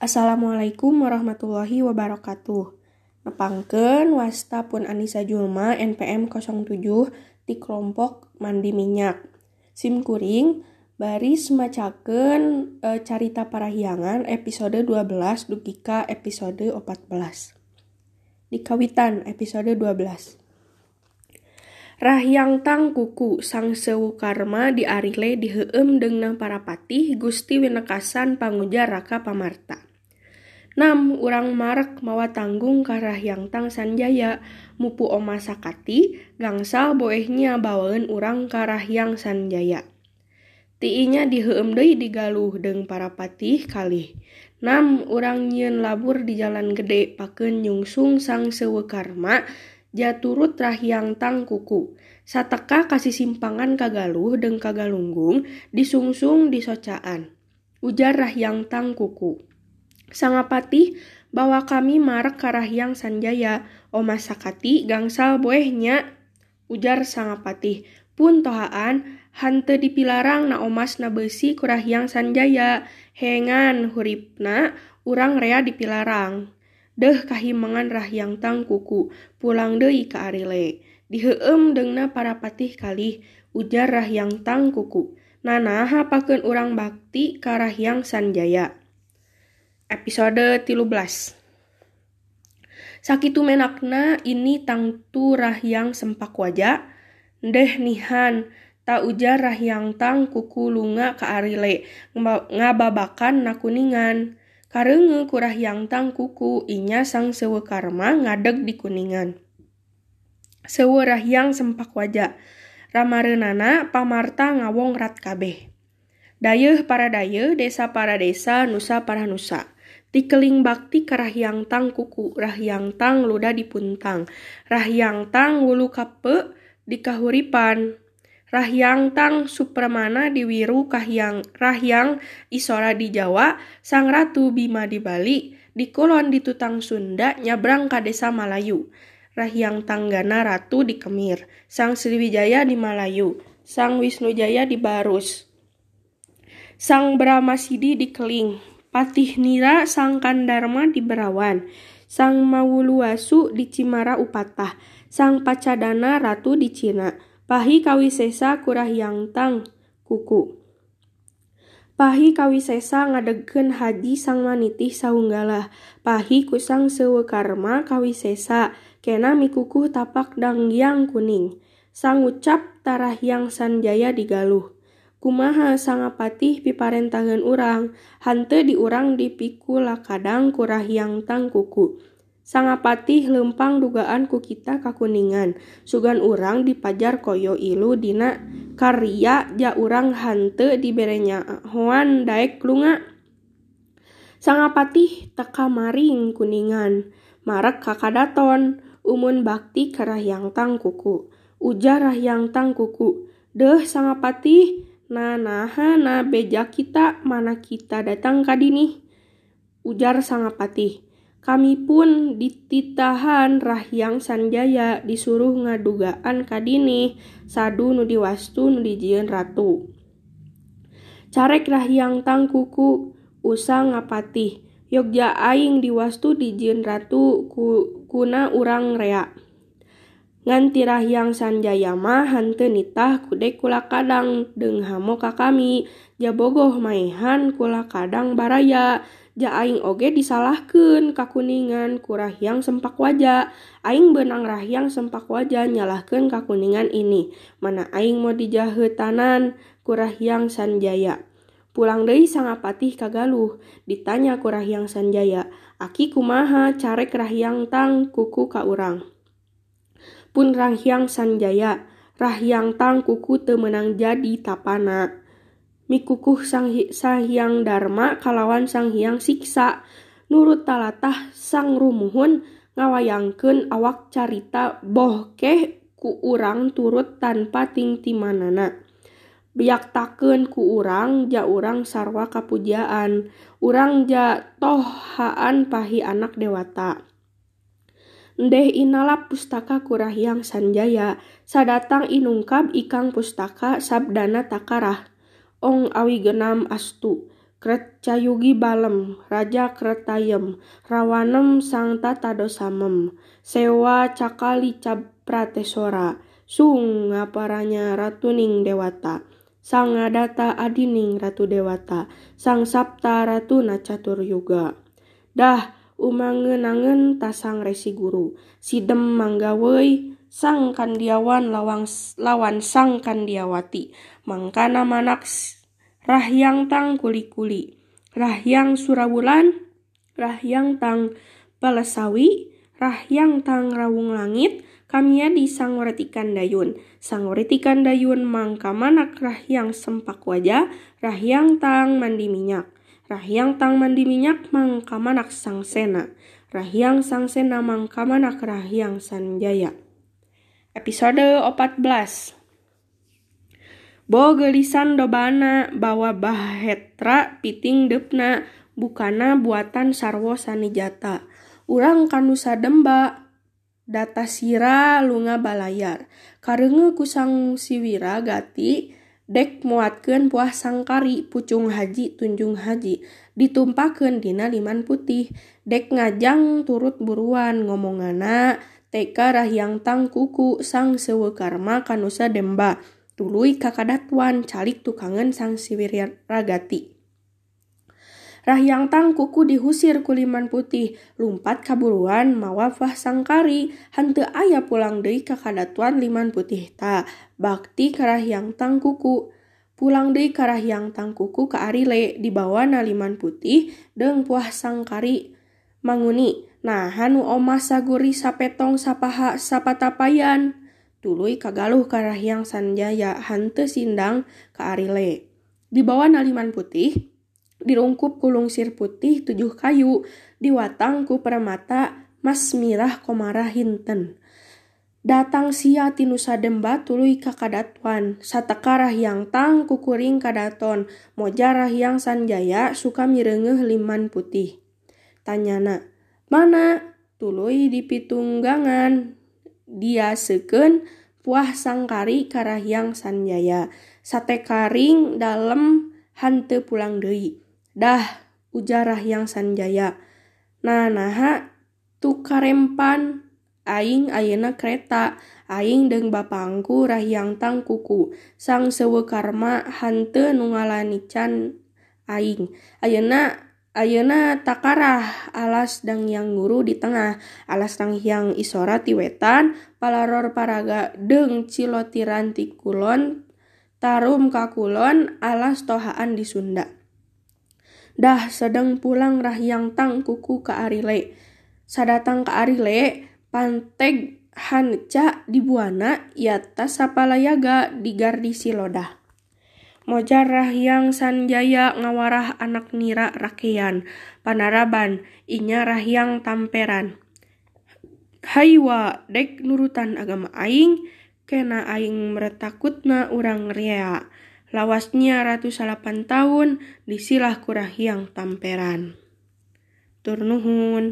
Assalamualaikum warahmatullahi wabarakatuh. Nepangkeun wasta pun Anissa Julma NPM 07 di kelompok mandi minyak. Sim kuring baris macakeun e, carita parahiangan episode 12 dukika episode 14. Di kawitan episode 12. Rahyang tang kuku sang sewu karma di arile diheueum dengan para patih Gusti Winekasan pangujar Raka Pamarta. Nam urang marek mawa tanggung ka Rahyang tang Sanjaya mupu oma sakati gangsal boehnya bawaeun urang ka Rahyang Sanjaya. Tiinya diheueum deui digaluh deng para patih kalih. Nam urang nyieun labur di jalan gede pakeun nyungsung sang sewu karma jaturut rahyang tang kuku. Sateka kasih simpangan kagaluh deng kagalunggung disungsung di socaan. Ujar rahyang tang kuku. Sangapati bahwa kami marek karahyang sanjaya. Oma sakati gangsal boehnya. Ujar sangapati pun tohaan hante dipilarang na omas na besi kurahyang sanjaya. Hengan huripna urang rea dipilarang. Deh kahimangan rahyang tang kuku pulang deui ka arile. Diheueum dengna para patih kali ujar rahyang tang kuku. Nanaha pakeun urang bakti ka rahyang sanjaya episode 13 Sakitu menakna ini tangtu rahyang sempak wajah deh nihan tak ujar rahyang tang kuku lunga ke arile ngababakan na kuningan Karenge kurah yang tang kuku inya sang sewe karma ngadeg di kuningan. Sewe rahyang sempak wajah. Ramarenana pamarta ngawong rat kabeh. Dayeuh para dayeuh, desa para desa, nusa para nusa. Tikeling bakti ke rahyang tang kuku, rahyang tang luda dipuntang. Rahyang tang wulu kape di kahuripan. Rahyang tang supramana di Wiru kahyang rahyang isora di Jawa sang ratu Bima di Bali di Kulon di Tutang Sunda nyabrang ka desa Malayu Rahyang Tanggana Ratu di Kemir sang Sriwijaya di Malayu sang Wisnujaya di Barus sang Brahmasidi di Keling Patih Nira sang Kandarma di Berawan sang Mawuluwasu di Cimara Upatah sang Pacadana Ratu di Cina Pahi kawisesa kurahyang tang kuku. Pahi kawisesa ngadegen haji sang manitih saunggalah. Pahi kusang sewe karma kawisesa kena mikukuh tapak danggiang kuning. Sang ucap tarahyang sanjaya digaluh. kumaha sangapatih piparentahan urang? Hante diurang dipikula kadang kurahhiangtang kuku sangapatih lempang dugaan ku kita kakuningan. Sugan urang dipajar koyo ilu dina. Karya ja urang hante diberenya hoan daek lunga. Sangapatih teka maring kuningan. Marek kakadaton umun bakti karahyangtang kuku ujar rahyangtang kuku deh sangapatih na naha na beja kita mana kita datang kadini. Ujar sangapatih kami pun dititahan Rahyang Sanjaya disuruh ngadugaan kadini sadu nu diwastu nu dijieun ratu. Carek Rahyang tang kuku usang ngapatih Yogja aing diwastu dijieun ratu ku, kuna urang rea. Nganti Rahyang Sanjaya mah hante nitah kudek kula kadang deng hamo ka kami. Jabogoh maihan kula kadang baraya. Ja aing oge disalahkan kakuningan kurahyang sempak wajah aing benang rahyang sempak wajah nyalahkan kakuningan ini. Mana aing mau dijahetanan kurahyang sanjaya? Pulang dari sangapatih kagaluh. Ditanya kurahyang sanjaya aki kumaha carek rahyang tang kuku ka urang pun Rahyang Sanjaya. Rahyang Tang kuku temenang jadi tapana. Mikukuh sang Sahyang Dharma kalawan Sang Hyang Siksa. Nurut talatah sang rumuhun ngawayangkeun awak carita bohkeh ku urang turut tanpa tingtimanana. Biak taken ku urang ja urang sarwa kapujaan urang ja tohaan pahi anak dewata. Ndeh inala pustaka kurahyang sanjaya, sadatang inungkap ikang pustaka sabdana takarah. Ong awi genam astu Krecayugi balem, Raja Kretayem, Rawanem sang tata dosamem, Sewa cakali capratesora, Sung ngaparanya ratuning dewata, Sang ngadata adining ratu dewata, Sang sapta ratu nacatur yuga. Dah umangenangen tasang resi guru, Sidem manggawei sang kandiawan lawang, lawan sang kandiawati, mangkana manak rahyang tang kuli-kuli, rahyang surawulan, rahyang tang palasawi, rahyang tang rawung langit, kamia di sangwaretikan dayun. Sangwaretikan dayun mangka manak rahyang sempak wajah, rahyang tang mandi minyak. Rahyang tang mandi minyak mangka manak sang sena. Rahyang sang sena mangka manak rahyang sanjaya. Episode 14 Bo gelisan dobana bawa bahetra piting depna bukana buatan sarwo sanijata. Urang kanu sademba data sira lunga balayar. Karenge kusang siwira gati dek muatkeun buah sangkari pucung haji tunjung haji. Ditumpakeun dina liman putih. Dek ngajang turut buruan ngomongana teka rahyang tang kuku sang sewe karma kanusa demba. Tuluy kakadatuan calik tukangan sang siwir ragati. Rahyang tang kuku dihusir kuliman putih, lumpat kaburuan mawafah sangkari, hante ayah pulang deui kakadatuan liman putih ta, bakti karahyang tang kuku. Pulang deui karahyang tang kuku ka arile, dibawa na liman putih, deng puah sangkari manguni, Nah, hanu omah saguri sapetong sapaha sapatapayan. Tuluy kagaluh karahyang sanjaya hante sindang ka arile. Di bawah naliman putih, dirungkup kulung sir putih tujuh kayu, diwatang ku permata mas mirah komara hinten. Datang sia tinusa demba tuluy kakadatuan, satekarah yang tang kukuring kadaton, mojarah yang sanjaya suka mirengeh liman putih. Tanyana, mana? Tuluy dipitunggangan. Dia seken puah sangkari karahyang sanjaya. Sate karing dalam hante pulang deui Dah, ujarah yang Sanjaya. Nah, naha tukarempan. Aing ayeuna kereta. Aing deng bapangku rahyang tang kuku. Sang sewe karma hante nu ngalanican aing. Ayeuna Ayeuna takarah. Alas dang yang guru di tengah. Alas dang yang isora ti wetan. Palaror paraga deng cilotiran ti kulon. Tarum kakulon alas tohaan di Sunda. Dah sedang pulang rahyang tang kuku ke arile. Sadatang ke arile, panteg hanca di buana, yata sapalayaga di gardi silodah. Mojarah yang sanjaya ngawarah anak nira rakean, panaraban, inya rahyang tamperan. Haywa dek nurutan agama aing, kena aing meretakutna urang ria. Lawasnya ratu salapan tahun, disilah kurah yang tamperan. Turnuhun.